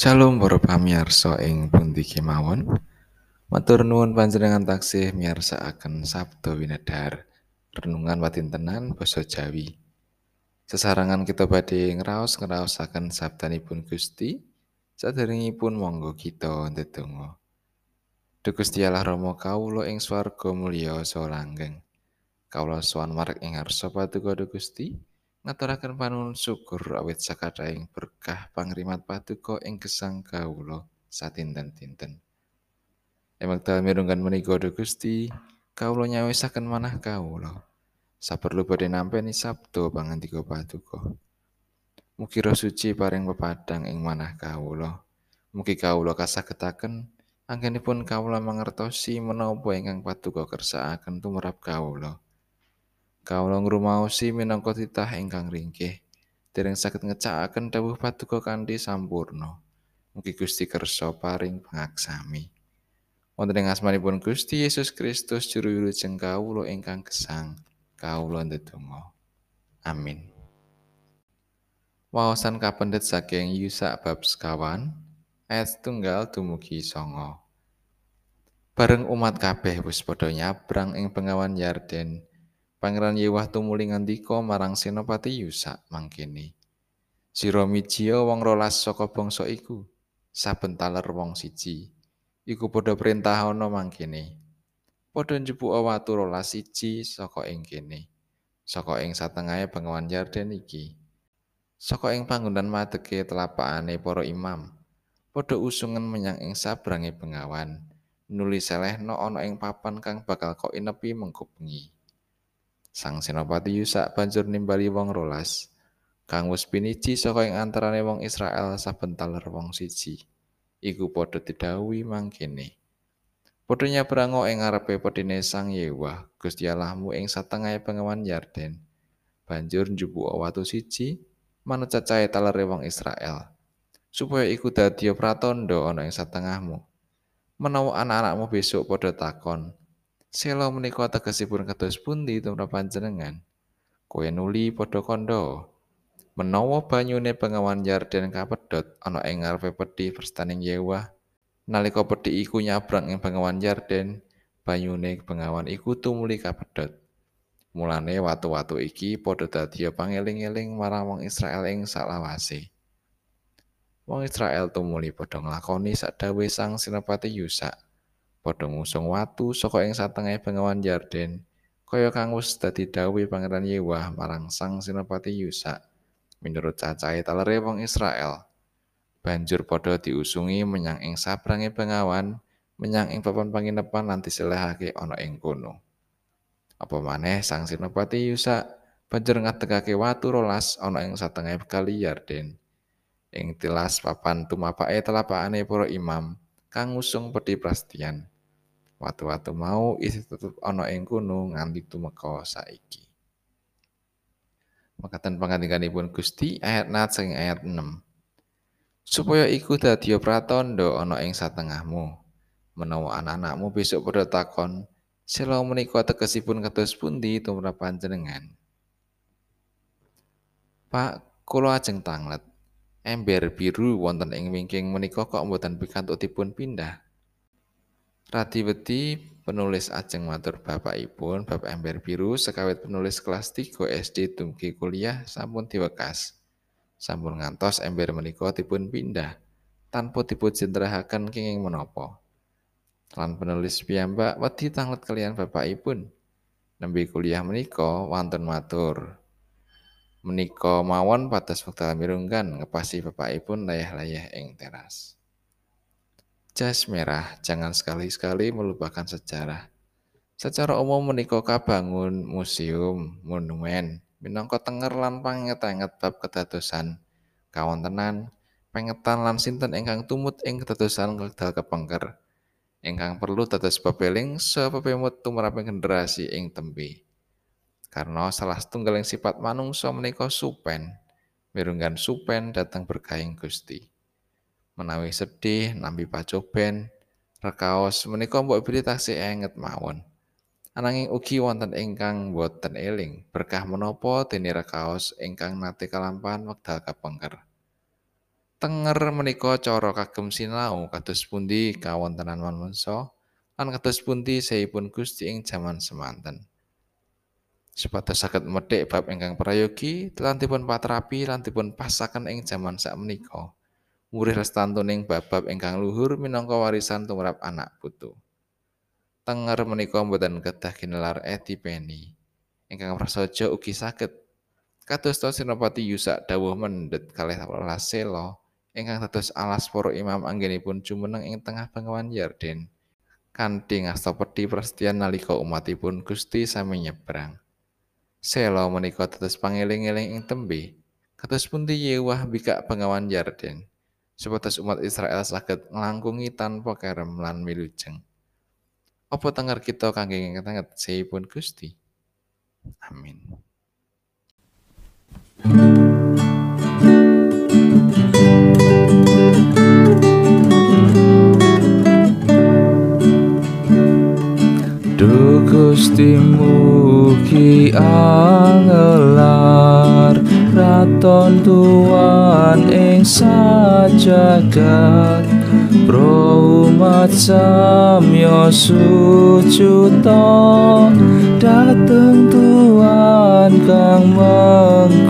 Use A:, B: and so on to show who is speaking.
A: Shalom para pamirsa ing pundi kemawon. Matur nuwun panjenengan taksih miyarsakaken Sabda Winedhar. Renungan watintenan basa Jawi. Sesarangan kita badhe ngraos-ngraosaken sabdanipun Gusti. Saderengipun monggo kita ndedonga. Duh Gusti Allah Rama kawula ing swarga mulya saha langgeng. Kawula sowan marek ing ngarsa paduka Gusti. Ngaturaken panuwun syukur awit sakathahing berkah pangrimat paduka ing gesang kawula satinten-tinten. Ing wekdal mirunggan menika Gusti, kawula nyawisaken manah kawula. Saperlu badhe nampi sabda pangandika paduka. Mugi roh suci paring pepadang ing manah kawula. Mugi kawula kasagetaken anggenipun kawula mangertosi menapa ingkang paduka kersakaken tumrap kawula. Kawula ngrumaosi minangka titah ingkang ringkih, dereng saged ngecakaken dawuh paduka kanthi sampurna. Mugi Gusti kersa paring pangaksami. Wonten ing asmanipun Gusti Yesus Kristus juru wilujeng kawula ingkang gesang, kawula ndedonga. Amin. Wawasan kapendet saking Yusa bab sekawan, ayat tunggal dumugi songo. Bareng umat kabeh wis padha nyabrang ing pengawan Yarden, Pangeran Yewah tumuli ngandika marang Senopati Yusa mangkene. Sira mijia wong rolas saka bangsa iku, saben taler wong siji. Iku padha perintah ana mangkene. Padha njupuk watu rolas siji saka ing kene. Saka ing satengahe pengawan Yarden iki. Saka ing panggonan madege telapakane para imam. Padha usungan menyang ing sabrange pengawan. Nuli selehno ana ing papan kang bakal kok inepi mengko bengi. Sang Senopati Yusa banjur nimbali wong rolas, kang wis piniji saka ing antarane wong Israel saben taler wong siji. Iku padha didhawuhi mangkene. Padha nyabrango ing ngarepe pedine Sang Yewah, Gusti Allahmu ing satengahe pengawan Yarden. Banjur njupuk watu siji manut cacahe talere wong Israel. Supaya iku dadi pratandha ana ing satengahmu. Menawa anak-anakmu besok padha takon, Sela menika tegesipun kados pundi tumrap panjenengan? Kowe nuli padha kandha. Menawa banyune pengawan Yarden kapedhot ana ing ngarepe pedhi perstaning Yewah, nalika pedhi iku nyabrang ing pengawan Yarden, banyune pengawan iku tumuli kapedhot. Mulane watu-watu iki padha dadi pangeling-eling marang wong Israel ing salawase. Wong Israel tumuli padha nglakoni sadawe sang Sinapati Yusa. Padha ngusung watu saka ing satengah bengawan Yarden kaya kang wis dadi dawuh Pangeran Yewah marang Sang Sinopati Yusa minurut cacahe talere wong Israel banjur padha diusungi menyang ing sabrange bengawan menyang ing papan panginepan lan diselehake ana ing kono. Apa maneh Sang Sinopati Yusa banjur ngategake watu rolas ana ing satengah kali Yarden ing tilas papan tumapake telapakane para imam kang ngusung peti prastian. Watu-watu mau isi tetep ana ing kono nganti tumeka saiki. Makatan pangandikanipun Gusti ayat nat sing ayat 6. Supaya iku dadi pratandha ana ing satengahmu. Menawa anak-anakmu besok padha takon, "Sela menika tegesipun kados pundi tumrap panjenengan?" Pak, kula ajeng tanglet. Ember biru wonten ing wingking menika kok mboten pikantuk dipun pindah. Radi wedi penulis ajeng matur bapakipun bab ember biru sekawit penulis kelas 3 SD dumugi kuliah sampun diwekas. Sampun ngantos ember menika dipun pindah tanpa dipun jendrahaken kenging menapa. Lan penulis piyambak wedi tanglet kalian bapakipun. Nembe kuliah menika wonten matur. Menika mawon pados wekdal mirunggan ngepasi bapakipun layah-layah ing teras. Jas merah, jangan sekali-sekali melupakan sejarah. Secara umum menika kabangun museum, monumen, minangka tenger lan panget-anget bab kedadosan, kawontenan, pengetan lan sinten ingkang tumut ing kedadosan wekdal kepengker. Ingkang perlu dados pepeling sepepemut tumraping generasi ing tembe. Karena salah setunggaling sifat manungsa menika supen. Mirunggan supen datang berkahing Gusti. Menawi sedih nampi pacoben rekaos menika mbok bilih taksih enget mawon. Ananging ugi wonten ingkang boten eling berkah menapa dene rekaos ingkang nate kalampahan wekdal kapengker? Tenger menika cara kagem sinau kados pundi kawontenan manungsa lan kados pundi seipun Gusti ing jaman semanten. Supados saged medhik bab ingkang prayogi lan dipun patrapi lan dipun pasaken ing jaman sakmenika. Murih lestantuning bab-bab ingkang luhur minangka warisan tumrap anak putu. Tenger menika boten kedah ginelar etipeni. Ingkang prasaja ugi saged kados Sinopati Yusak dawuh mendhet kalih sela ingkang dados alas para imam anggenipun jumeneng ing tengah bengawan Yarden kanthi ngasta pedhi prasetyan nalika umatipun Gusti sami nyebrang Sela menika dados pangeling-eling ing tembe kados pundi Yewah bikak bengawan Yarden supados umat Israel saged nglangkungi tanpa kerem lan milujeng Apa tenger kita kangge ngenget seipun Gusti. Amin Gusti mugi angelar raton tuan ing sajagat. Pro umat samyo sucuto dateng tuan kang mengkurang.